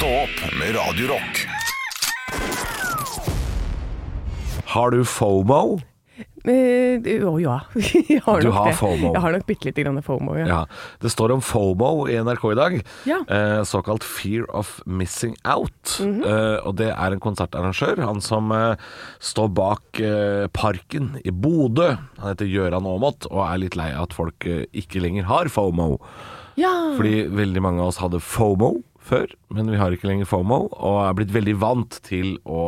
Stå opp med Radio Rock. Har du FOMO? Å Å ja. Jeg har Du nok har det. FOMO. Jeg har nok bitte lite grann FOMO, ja. Ja. Det står om FOMO i NRK i dag. Ja. Eh, såkalt Fear of Missing Out. Mhm. eh, og det er en konsertarrangør. Han som eh, står bak eh, Parken i Bodø. Han heter Gøran Aamodt og er litt lei av at folk eh, ikke lenger har FOMO. Ja. Fordi veldig mange av oss hadde FOMO før, men vi har ikke lenger FOMO, og er blitt veldig vant til å,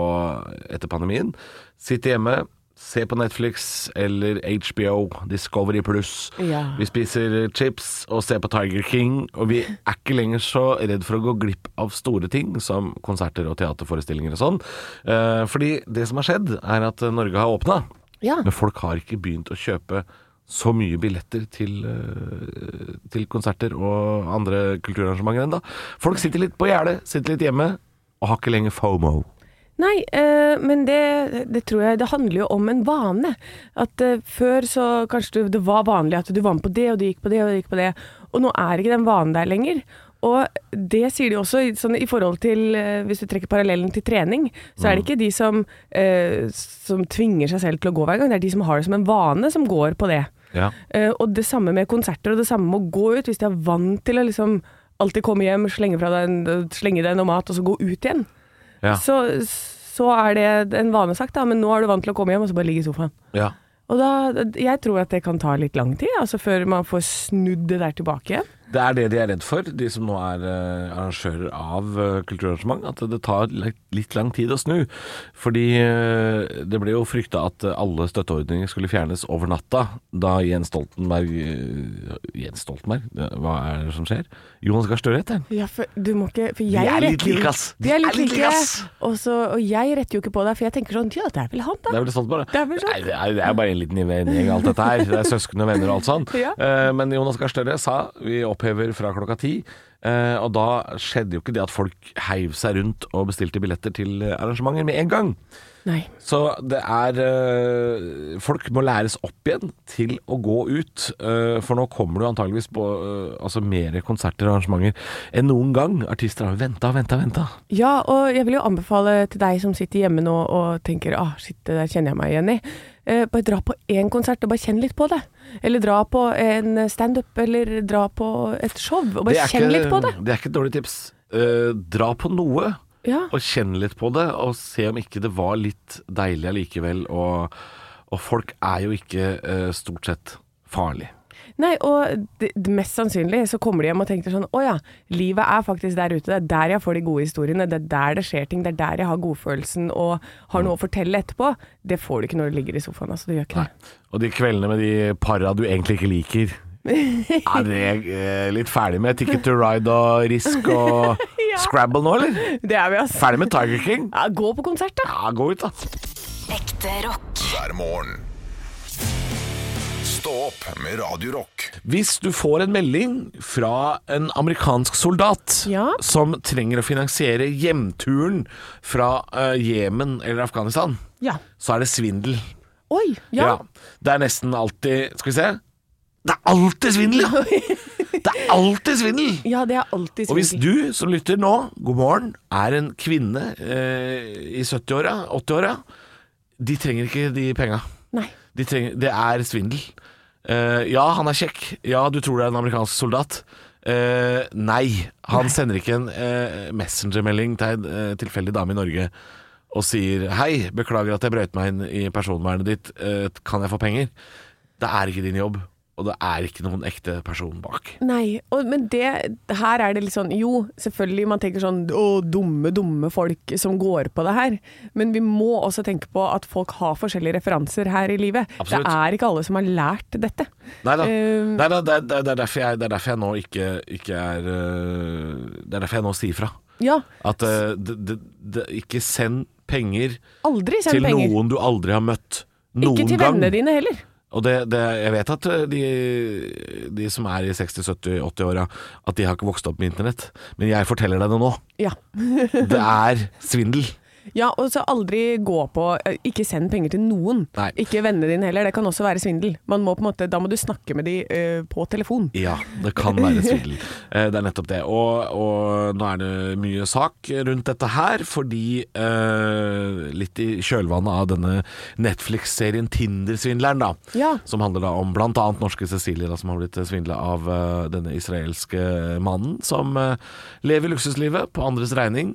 etter pandemien, sitte hjemme, se på Netflix eller HBO, Discovery Pluss. Ja. Vi spiser chips og ser på Tiger King, og vi er ikke lenger så redd for å gå glipp av store ting som konserter og teaterforestillinger og sånn. Eh, fordi det som har skjedd, er at Norge har åpna, ja. men folk har ikke begynt å kjøpe så mye billetter til, eh, til konserter og andre kulturarrangementer ennå. Folk sitter litt på gjerdet, sitter litt hjemme, og har ikke lenger FOMO. Nei, eh, men det, det tror jeg Det handler jo om en vane. At eh, før så kanskje du, det var vanlig at du var med på det, og du gikk på det, og du gikk på det. Og nå er ikke den vanen der lenger. Og det sier de også sånn, i forhold til eh, Hvis du trekker parallellen til trening, så er det ikke de som, eh, som tvinger seg selv til å gå hver gang. Det er de som har det som en vane, som går på det. Ja. Eh, og det samme med konserter, og det samme med å gå ut. Hvis de er vant til å liksom alltid komme hjem, slenge, fra deg slenge deg noe mat, og så gå ut igjen, Ja. så, så er det en vanesak, da. Men nå er du vant til å komme hjem og så bare ligge i sofaen. ja. Og da, jeg tror at det kan ta litt lang tid, altså før man får snudd det der tilbake igjen. Det er det de er redd for, de som nå er eh, arrangører av eh, kulturarrangement. At det tar litt, litt lang tid å snu. Fordi eh, det ble jo frykta at eh, alle støtteordninger skulle fjernes over natta da Jens Stoltenberg eh, Jens Stoltenberg? Hva er det som skjer? Jonas Gahr Støre heter han. Ja, for du må ikke For jeg er litt retter jo- like, ass. De er litt like, ass. Og, så, og jeg retter jo ikke på deg, for jeg tenker sånn Ja, det er vel han, Det da. er vel Stoltenberg, Det er vel sånn. Nei, det er, det er bare en liten gjeng, alt dette her. Det er søsken og venner og alt sånn. Ja. Eh, men Jonas Gahr Støre sa vi opphever fra klokka ti. Eh, og da skjedde jo ikke det at folk heiv seg rundt og bestilte billetter til eh, arrangementer med en gang. Nei. Så det er eh, Folk må læres opp igjen til å gå ut. eh, for nå kommer det antageligvis på altså mer konserter og arrangementer enn noen gang. Artister har venta, venta, venta. Ja, og jeg vil jo anbefale til deg som sitter hjemme nå og tenker ah, shit, det der kjenner jeg meg igjen i. Eh, bare dra på én konsert og bare kjenn litt på det. Eller dra på en standup, eller dra på et show og bare kjenn litt på det. det er ikke et dårlig tips. Eh, dra på noe. Ja. og kjenne litt på det, og se om ikke det var litt deilig allikevel. Og, og folk er jo ikke eh, stort sett farlig. Nei, og det, det mest sannsynlig så kommer de hjem og tenker sånn Å ja, livet er faktisk der ute. Det er der jeg får de gode historiene. Det er der det skjer ting. Det er der jeg har godfølelsen og har noe å fortelle etterpå. Det får du ikke når du ligger i sofaen. Altså, du gjør ikke det. Og de kveldene med de para du egentlig ikke liker. Er det eh, litt ferdig med Ticket to Ride og Risk og Scrabble nå, eller? Det er vi, altså. Ferdig med Tiger King? Ja, gå på konsert, da. Ja, gå ut, da. Ekte rock. hver morgen. Stå opp med Radio Rock. Hvis du får en melding fra en amerikansk soldat Ja. som trenger å finansiere hjemturen fra Jemen Jemen eller Afghanistan, Ja. så er det svindel. Oi. Ja. Det er nesten alltid Skal vi se. Det er alltid svindel, ja! Det er alltid svindel! Ja, det er alltid svindel. Og hvis du som lytter nå, god morgen, er en kvinne eh, i 70-åra, 80-åra, de trenger ikke de penga. Nei. De trenger, det er svindel. Uh, ja, han er kjekk. Ja, du tror det er en amerikansk soldat. Uh, nei, han sender ikke en uh, messengermelding til en uh, tilfeldig dame i Norge og sier 'Hei, beklager at jeg brøyt meg inn i personvernet ditt. Kan jeg få penger?' Det er ikke din jobb, og det er ikke noen ekte person bak. Nei, og, men det Her er det litt sånn Jo, selvfølgelig man tenker sånn Å, dumme, dumme folk som går på det her. Men vi må også tenke på at folk har forskjellige referanser her i livet. Absolutt. Det er ikke alle som har lært dette. Nei da. Eh, Nei, da det, det, det, er derfor jeg, det er derfor jeg nå ikke, ikke er øh, Det er derfor jeg nå sier fra. Ja, At uh, det, det, det, ikke send penger aldri send til penger. noen du aldri har møtt. Noen Ikke til gang. vennene dine heller. Og det, det, jeg vet at øh, de, de som er i 60-70-80-åra, at de har ikke vokst opp med internett. Men jeg forteller deg det nå. Ja. Det er svindel. Ja, og så aldri gå på eh, Ikke send penger til noen. Nei. Ikke vennene dine heller. Det kan også være svindel. Man må måte, da må du snakke med de uh, på telefon. Ja, det kan være svindel. Eh, Det er nettopp det. Og, og nå er det mye sak rundt dette her, fordi uh, litt i kjølvannet av denne Netflix-serien Tinder-svindleren, da. Ja. Som handler da om bl.a. norske Cecilie, da, som har blitt svindla av uh, denne israelske mannen som lever luksuslivet på andres regning.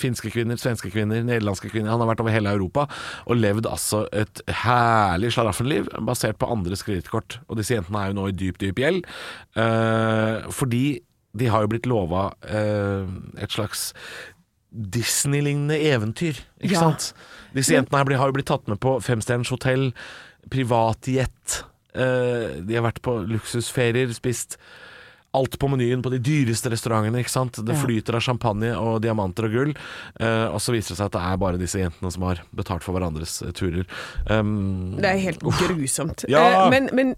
Finske kvinner, svenske kvinner, nederlandske kvinner. Han har vært over hele Europa og levd altså et herlig slaraffenliv basert på andres kredittkort. Og disse jentene er jo nå i dyp, dyp gjeld. eh, fordi de har jo blitt lova eh, et slags Disney-lignende eventyr, ikke Ja. sant? Disse jentene her har jo blitt tatt med på femstjerners hotell, privatjet. Eh, de har vært på luksusferier, spist alt på menyen på de dyreste restaurantene. ikke sant? Det flyter av champagne og diamanter og gull. Eh, og så viser det seg at det er bare disse jentene som har betalt for hverandres eh, turer. Um, Det er helt grusomt. Ja. Eh, men men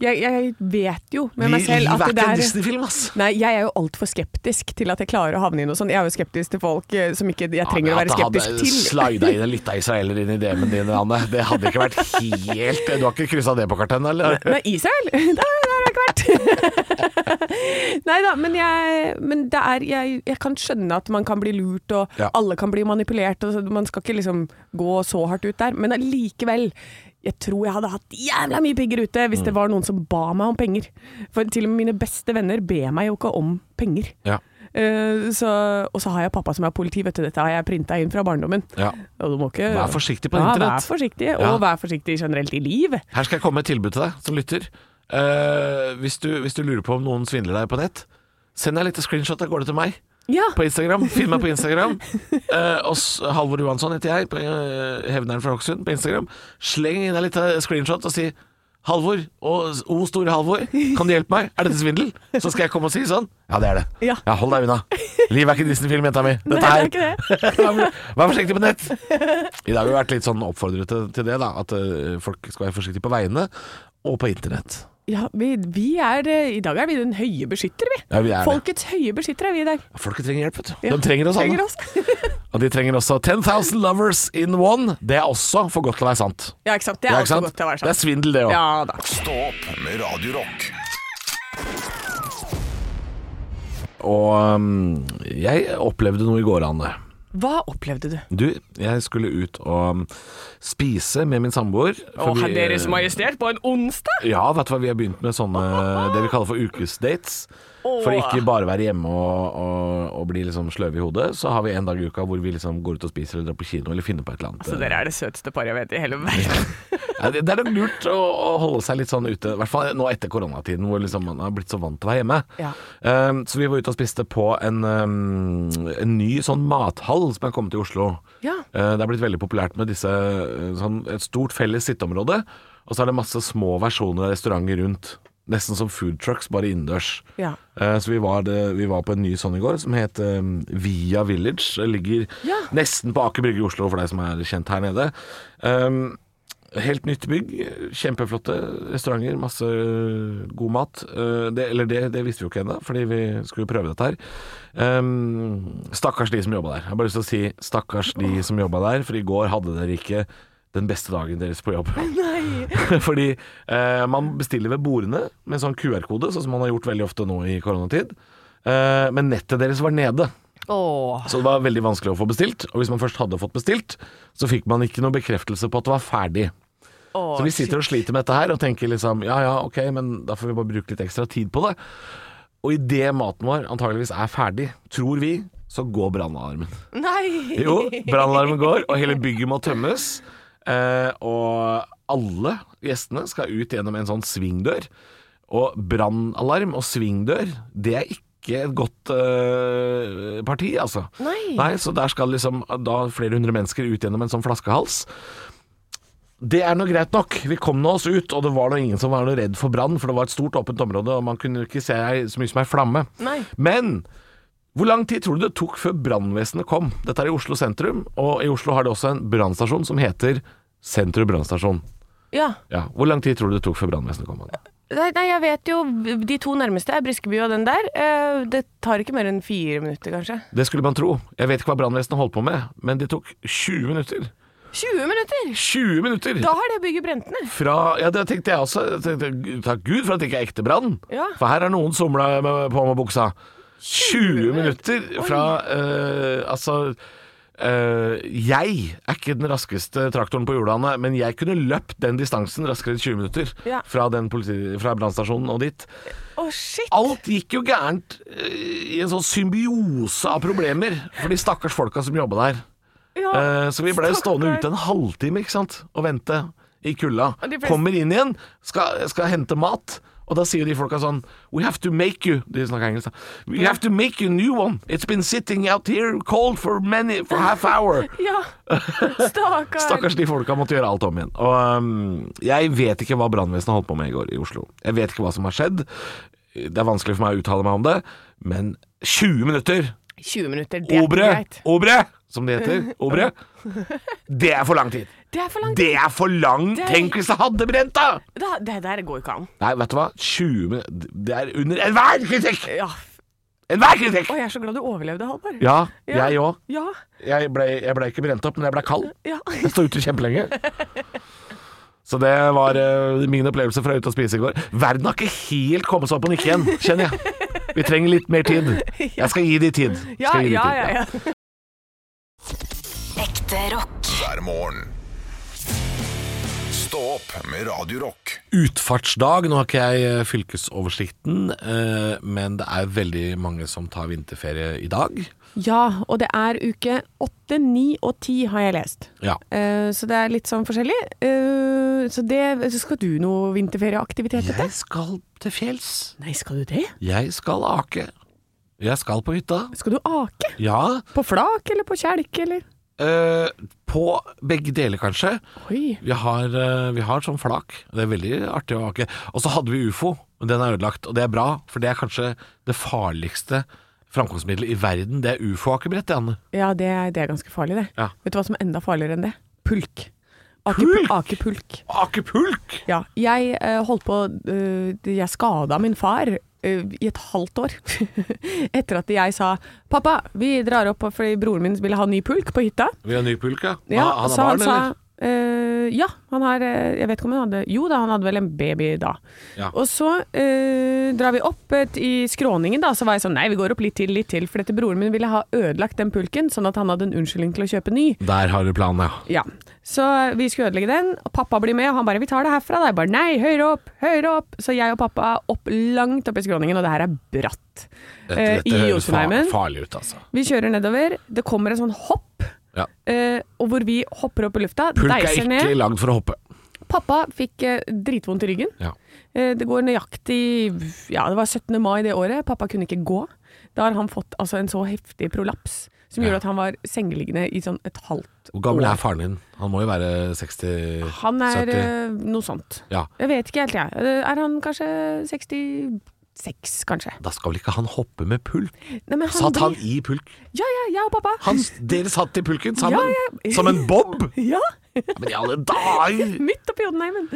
jeg, jeg vet jo med meg selv at er det er Disney-film, ass! Nei, jeg er jo altfor skeptisk til at jeg klarer å havne i noe sånt. Jeg er jo skeptisk til folk som ikke jeg trenger å være skeptisk det til. hadde slida inn en lita israeler inn i DM-en din, Anne. Det hadde ikke vært helt Du har ikke kryssa det på kartet, eller? Nei, Israel? Der har jeg hvert. Nei da, men, jeg, men det er, jeg, jeg kan skjønne at man kan bli lurt, og Ja. alle kan bli manipulert. Og man skal ikke liksom gå så hardt ut der. Men allikevel. Jeg tror jeg hadde hatt jævla mye penger ute hvis Mm. det var noen som ba meg om penger. For til og med mine beste venner ber meg jo ikke om penger. Ja. Uh, så, og så har jeg pappa som er politi, vet du. Dette har jeg printa inn fra barndommen. ja. Ikke Vær forsiktig på ja, internett. Vær forsiktig, Ja. og vær forsiktig generelt i liv. Her skal jeg komme med et tilbud til deg som lytter. Eh, hvis, du, hvis du lurer på om noen svindler deg på nett, send deg et lite screenshot av gårde til meg Ja. på Instagram. Finn meg på Instagram. Eh, og Halvor Johansson heter jeg, på uh, Hevneren fra Hokksund på Instagram. Sleng inn et lite screenshot og si Halvor, og O store Halvor, kan du hjelpe meg? Er dette svindel? Så skal jeg komme og si sånn. Ja, det er det. Ja. hold deg unna. Liv er ikke Disney-film, jenta mi. Nei, Dette det er her ikke det. Vær forsiktig på nett! I dag har vi vært litt sånn oppfordret til, til det, da. At folk skal være forsiktige på veiene og på internett. Ja, vi, vi er eh, I dag er vi den høye beskytter, vi. Ja, vi er det. Folkets høye beskytter er vi i dag. Folket trenger hjelp, vet du. Ja, De trenger oss alle. trenger oss. Og de trenger også 10,000 lovers in one. Det er også for godt til å være sant. ja, ikke sant. Det Ja, er ikke også sant? godt til å være Det er svindel, det òg. Ja. Stå opp med Radiorock. Og um, jeg opplevde noe i går, Anne. Hva opplevde du? Du, jeg skulle ut og spise med min samboer. Å, Herr Deres Majestet, på en onsdag? Ja, vet du hva, vi har begynt med sånne det vi kaller for ukesdates. For ikke bare være hjemme og, og, og bli liksom sløve i hodet, så har vi en dag i uka hvor vi liksom går ut og spiser eller drar på kino eller finner på et eller annet. Så dere er det søteste paret jeg vet i hele verden. Ja, det, det er nok lurt å, å holde seg litt sånn ute, i hvert fall nå etter koronatiden hvor liksom man har blitt så vant til å være hjemme. Ja. Um, så vi var ute og spiste på en, um, en ny sånn mathall som er kommet til Oslo. Ja. Uh, det er blitt veldig populært med disse uh, sånn, et stort felles sitteområde, og så er det masse små versjoner av restauranter rundt. Nesten som food trucks, bare innendørs. Ja. Eh, Så vi var, det, vi var på en ny sånn i går som het um, Via Village. Det ligger Ja. nesten på Aker Brygge i Oslo, for deg som er kjent her nede. Um, helt nytt bygg. Kjempeflotte restauranter. Masse god mat. Uh, det, eller det, det visste vi jo ikke ennå, fordi vi skulle prøve dette her. Um, stakkars de som jobba der. Jeg har bare lyst til å si stakkars de som jobba der, for i går hadde dere ikke den beste dagen deres på jobb. Fordi eh, man bestiller ved bordene med sånn QR-kode, sånn som man har gjort veldig ofte nå i koronatid. Eh, men nettet deres var nede, Åh. så det var veldig vanskelig å få bestilt. Og hvis man først hadde fått bestilt, så fikk man ikke noe bekreftelse på at det var ferdig. Åh, Så vi sitter og sliter med dette her og tenker liksom ja ja, ok, men da får vi bare bruke litt ekstra tid på det. Og idet maten vår antageligvis er ferdig, tror vi, så går brannalarmen. Nei! Jo, brannalarmen går, og hele bygget må tømmes. Eh, og alle gjestene skal ut gjennom en sånn svingdør. Og brannalarm og svingdør, det er ikke et godt eh, parti, altså. Nei. Så der skal liksom da flere hundre mennesker ut gjennom en sånn flaskehals. Det er nå greit nok. Vi kom nå oss ut, og det var nå ingen som var noe redd for brann, for det var et stort åpent område, og man kunne ikke se så mye som ei flamme. Nei. Men hvor lang tid tror du det tok før brannvesenet kom? Dette er i Oslo sentrum, og i Oslo har de også en brannstasjon som heter Sentrum brannstasjon. Ja. Ja, Hvor lang tid tror du det tok før brannvesenet kom? Nei, nei, jeg vet jo De to nærmeste er Briskeby og den der. Eh, Det tar ikke mer enn fire minutter, kanskje. Det skulle man tro. Jeg vet ikke hva brannvesenet holdt på med, men det tok 20 minutter. 20 minutter! 20 minutter! Da har det bygget brent ned. Fra, ja, det tenkte jeg også. Tenkte, Takk Gud for at det ikke er ekte brann. Ja. For her er noen somla på med buksa. 20 minutter fra eh, Altså eh, Jeg er ikke den raskeste traktoren på Jordane, men jeg kunne løpt den distansen raskere enn 20 minutter. Ja. Fra, den politi, fra brannstasjonen og dit. Å, shit! Alt gikk jo gærent eh, i en sånn symbiose av problemer for de stakkars folka som jobba der. Ja, Eh, Så vi ble stående ute en halvtime ikke sant? og vente i kulda. Og de fleste- Kommer inn igjen, skal, skal hente mat. Og da sier de folka sånn We have to make you De snakker engelsk, da. We have to make you a new one. It's been sitting out here cold for many For half hour. Ja, Stakkars. Stakkars de folka måtte gjøre alt om igjen. Og um, jeg vet ikke hva brannvesenet holdt på med i går i Oslo. Jeg vet ikke hva som har skjedd. Det er vanskelig for meg å uttale meg om det, men 20 minutter 20 minutter, det er greit. obre, som det heter. Obre. Det er for lang tid. Det er for langt. Det er for lang Det er- Tenk hvis det hadde brent, da! Da, det der går ikke an. Nei, vet du hva? 20 minutter Det er under enhver kritikk! Ja. Enhver kritikk! Og jeg er så glad du overlevde, Halvor. Ja, Ja. jeg òg. Ja. Jeg ble, jeg ble ikke brent opp, men jeg ble kald. ja. Jeg sto ute kjempelenge. Så det var uh, min opplevelse fra ute og spise i går. Verden har ikke helt kommet seg opp og nikke igjen, kjenner jeg. Vi trenger litt mer tid. Jeg skal gi de tid. Ja, gi de ja, tid, ja, ja. Ekte rock. hver morgen. Stå opp med Radiorock. Utfartsdag. Nå har ikke jeg eh, fylkesoversikten, eh, men det er veldig mange som tar vinterferie i dag. Ja, og det er uke 8, 9 og 10 har jeg lest. Ja. Eh, så det er litt sånn forskjellig. Så det så Skal du noe vinterferieaktivitet etter? Jeg skal til fjells. Nei, skal du det? Jeg skal ake. Jeg skal på hytta. Skal du ake? Ja. På flak eller på kjelk, eller? eh, på begge deler, kanskje. Oi. Vi har, eh, vi har sånn flak. Det er veldig artig å ake. Og så hadde vi ufo, men den er ødelagt. Og det er bra, for det er kanskje det farligste framkomstmiddelet i verden. Det er ufo-akebrett, det, Anne. Ja, det er, det er ganske farlig, det. Ja. Vet du hva som er enda farligere enn det? Pulk. Ake, Akepulk. Akepulk! Ja. Jeg uh, holdt på uh, Jeg skada min far eh, i et halvt år. Etter at jeg sa 'pappa, vi drar opp fordi broren min ville ha ny pulk på hytta'. Vi har ny pulk, ja. Ja, han har barn, sa, eller? Eh, ja, han har eh, Jeg vet ikke om han hadde Jo da, han hadde vel en baby da. Ja. Og så uh, drar vi opp et, i skråningen, da. Så var jeg sånn Nei, vi går opp litt til, litt til. For dette broren min ville ha ødelagt den pulken, sånn at han hadde en unnskyldning til å kjøpe ny. Der har du planen, ja. Ja. Så vi skulle ødelegge den, og pappa blir med, og han bare 'Vi tar det herfra', da. Jeg bare 'Nei, høyere opp, høyere opp'. Så jeg og pappa opp langt opp i skråningen, og det her er bratt. Dette, dette uh, I høres far, farlig ut, altså. Vi kjører nedover, det kommer en sånn hopp, Ja. eh, og hvor vi hopper opp i lufta, Pulk er ikke lagd for å hoppe. Pappa fikk eh, dritvondt i ryggen. Ja. Eh, det går nøyaktig Ja, det var 17. mai det året. Pappa kunne ikke gå. Da har han fått altså, en så heftig prolaps som gjorde at han var sengeliggende i sånn et halvt år. Hvor gammel er faren din? Han må jo være 60-70? Han er 70? eh, noe sånt. Ja. Jeg vet ikke helt, jeg. Eh, Er han kanskje 66, kanskje? Da skal vel ikke han hoppe med pulk? Nei, men han Satt han i pulk? Ja, ja, jeg og pappa. Han, dere satt i pulken sammen? Ja, ja. Som en bob? Ja, Men i alle dager! midt oppi Jotunheimen.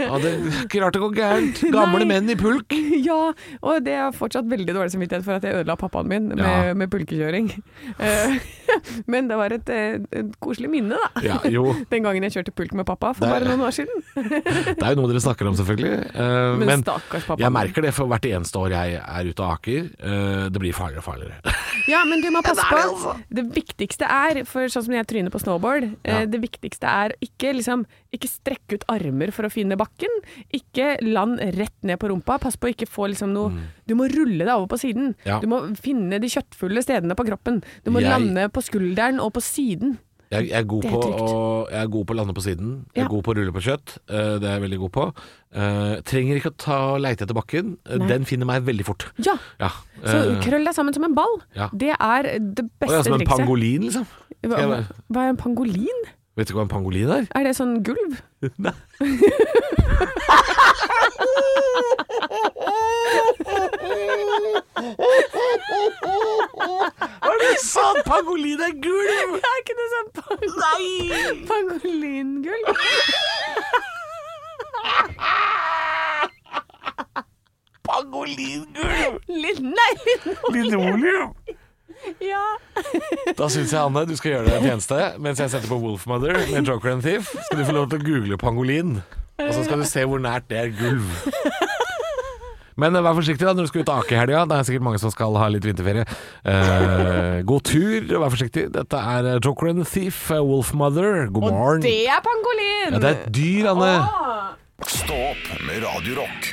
Ja, det er ikke rart det går gærent. Gamle Nei. menn i pulk. Ja, og det er fortsatt veldig dårlig samvittighet for at jeg ødela pappaen min med, Ja. med pulkekjøring. Eh, Men det var et, eh, et koselig minne, da. Ja, jo. Den gangen jeg kjørte pulk med pappa for bare noen år siden. Det er jo noe dere snakker om, selvfølgelig. Eh, Men, Men stakkars pappa. jeg merker det for hvert eneste år jeg er ute og aker. Det blir farligere og farligere. Ja, men du må passe på. altså. Det viktigste er, for sånn som jeg tryner på snowboard, det viktigste er ikke liksom Ikke strekke ut armer for å finne bakken. Ikke land rett ned på rumpa. Pass på å ikke få liksom noe Du må rulle deg over på siden. Mm. Ja. Du må finne de kjøttfulle stedene på kroppen. Du må Jeg- lande på skulderen og på siden. Jeg, jeg, er god er på å, jeg er god på å lande på siden. Jeg er Ja. god på å rulle på kjøtt. Eh, Det er jeg veldig god på. Uh, trenger ikke å ta leite etter bakken. Eh, Nei. Den finner meg veldig fort. Ja, Ja. så krøll deg sammen som en ball. ja. Det er det beste trikset. som en trikset. pangolin, liksom. Hva, hva er en pangolin? Vet du hva en pangolin er? Er det sånn gulv? Nei. Hva er det du sa? Pangolin er gulv! Det Er ikke noe sånn pang pangolingulv? Pangolingulv! Litt, nei, litt Linoleum! Ja. Da syns jeg, Anne, du skal gjøre deg en tjeneste. Mens jeg setter på Wolfmother med Joker and Thief, skal du få lov til å google pangolin. Og så skal du se hvor nært det er gulv. Men eh, vær forsiktig da når du skal ut og ake i helga. Det er sikkert mange som skal ha litt vinterferie. Eh, god tur, og vær forsiktig. Dette er eh, Joker and Thief, eh, Wolfmother. God Og det er pangolin! Ja, det er et dyr, Anne. Stå opp med Radio Rock.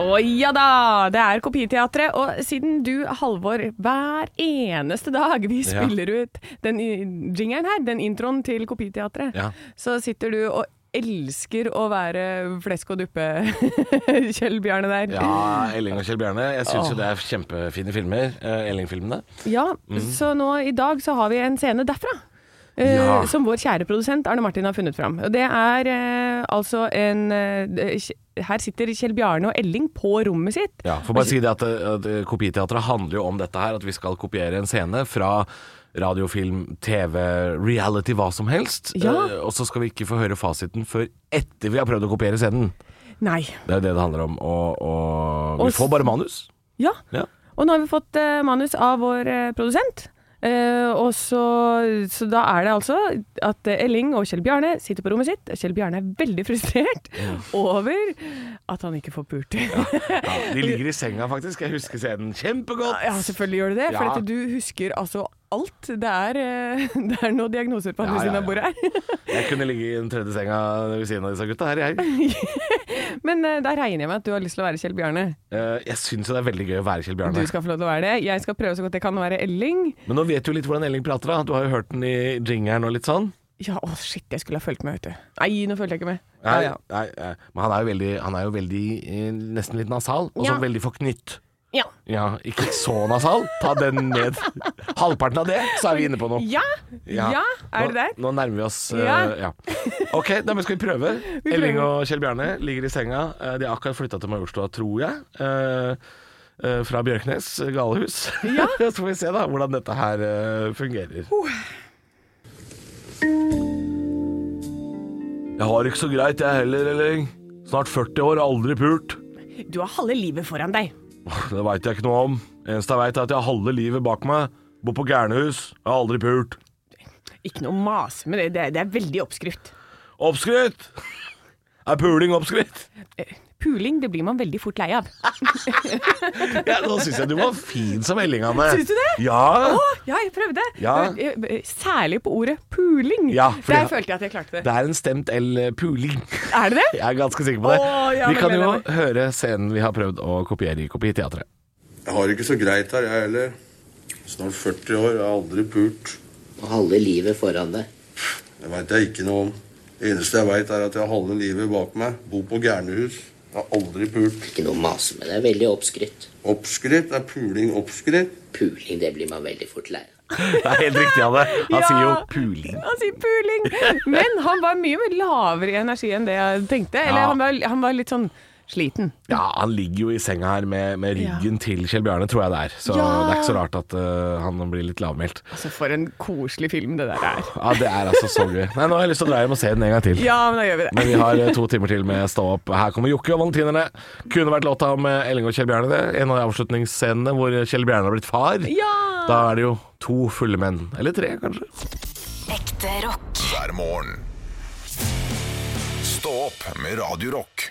Å ja da, det er Kopiteatret. Og siden du, Halvor, hver eneste dag vi Ja. spiller ut den jingeren her, den introen til Kopiteatret, Ja. så sitter du og elsker å være flesk og duppe Kjell Bjarne der. Ja, Elling og Kjell Bjarne. Jeg syns jo det er kjempefine filmer. eh, Elling-filmene. Ja, så nå i dag så har vi en scene derfra. Eh, Ja. Som vår kjære produsent Arne Martin har funnet fram. Og Det er eh, altså en eh, Her sitter Kjell Bjarne og Elling på rommet sitt. Ja, for bare si det at, at Kopiteatret handler jo om dette her, at vi skal kopiere en scene fra radiofilm, TV, reality, hva som helst. Ja. Uh, og så skal vi ikke få høre fasiten før etter vi har prøvd å kopiere scenen. Nei. Det er det det handler om. Og, og Og vi får bare manus. Ja. Ja. Og nå har vi fått uh, manus av vår uh, produsent. Eh, og så, så da er det altså at Elling og Kjell Bjarne sitter på rommet sitt. Kjell Bjarne er veldig frustrert over at han ikke får pult. Ja. Ja, de ligger i senga, faktisk. Jeg husker scenen kjempegodt. ja, selvfølgelig gjør du det. For Ja. du husker altså alt. Det er, eh, det er noen diagnoser på andre siden av bordet her. Jeg kunne ligge i den tredje senga ved siden av disse gutta her, jeg. Men uh, da regner jeg med at du har lyst til å være Kjell Bjarne. Uh, jeg syns det er veldig gøy å være Kjell Bjarne. Du skal få lov til å være det. Jeg skal prøve så godt jeg kan å være Elling. Men nå vet du jo litt hvordan Elling prater. da Du har jo hørt den i jingeren og litt sånn. Ja, å shit, jeg skulle ha fulgt med, vet du. Nei, nå følte jeg ikke med. Nei, Ja, ja. nei, eh, men han er jo veldig, han er jo veldig eh, nesten litt nasal, og så Ja. veldig forknytt. Ja. Ja, ikke så nasal. Ta den ned. Halvparten av det, så er vi inne på noe. Ja, ja. er det der? Nå, nå nærmer vi oss uh, Ja. ja. Ok, da skal vi prøve. Vi Elling og Kjell Bjarne ligger i senga. Eh, De har akkurat flytta til Majorstua, tror jeg. Uh, fra Bjørknes galehus. Ja. så får vi se da hvordan dette her fungerer. Jeg har ikke så greit, jeg heller, Elling. Snart 40 år, aldri pult. Du har halve livet foran deg. Det veit jeg ikke noe om. Eneste jeg veit, er at jeg har halve livet bak meg. Bor på gærnehus. Har aldri pult. Ikke noe mas med det, det er, det er veldig oppskrytt. Oppskrytt! Er puling oppskrytt? Eh, Puling, det blir man veldig fort lei av. Ja, nå syns jeg du var fin som Elling, Anne. Syns du det? Ja. Åh, ja, jeg prøvde. Ja. Eh, eh, Særlig på ordet puling. Ja, Der jeg, følte jeg at jeg klarte det. Det er en stemt L-puling. Er det det? Jeg er ganske sikker på det. Åh, ja, vi kan jo høre scenen vi har prøvd å kopiere i Kopiteatret. Jeg har ikke så greit her, jeg heller. Snart 40 år, jeg har aldri pult. Og halve livet foran deg. Det veit jeg ikke noe om. Det eneste jeg veit, er at jeg har halve livet bak meg. Bor på gærnehus. Jeg har aldri pult. Ikke noe mase med det. er Veldig oppskrytt. Oppskrytt? Er puling oppskrytt? Puling, det blir man veldig fort lei av. Det er helt riktig, Anne. Han Ja. sier jo puling. Han sier puling. Men han var mye mer lavere i energi enn det jeg tenkte. Eller Ja. han, var, han var litt sånn sliten. Ja, han ligger jo i senga her med, med ryggen til Kjell Bjarne, tror jeg det er. Så Ja. det er ikke så rart at uh, han blir litt lavmælt. Altså, for en koselig film det der er. Ja, det er altså så gøy. Nei, nå har jeg lyst til å dra hjem og se den en gang til. Ja, men da gjør vi det. Men vi har eh, to timer til med Stå opp. Her kommer Jokke og Valentinerne. Kunne vært låta om eh, Elling og Kjell Bjarne, det. En av de avslutningsscenene hvor Kjell Bjarne har blitt far. Ja! Da er det jo to fulle menn. Eller tre, kanskje. Ekte rock. hver morgen. Stå opp med Radio Rock.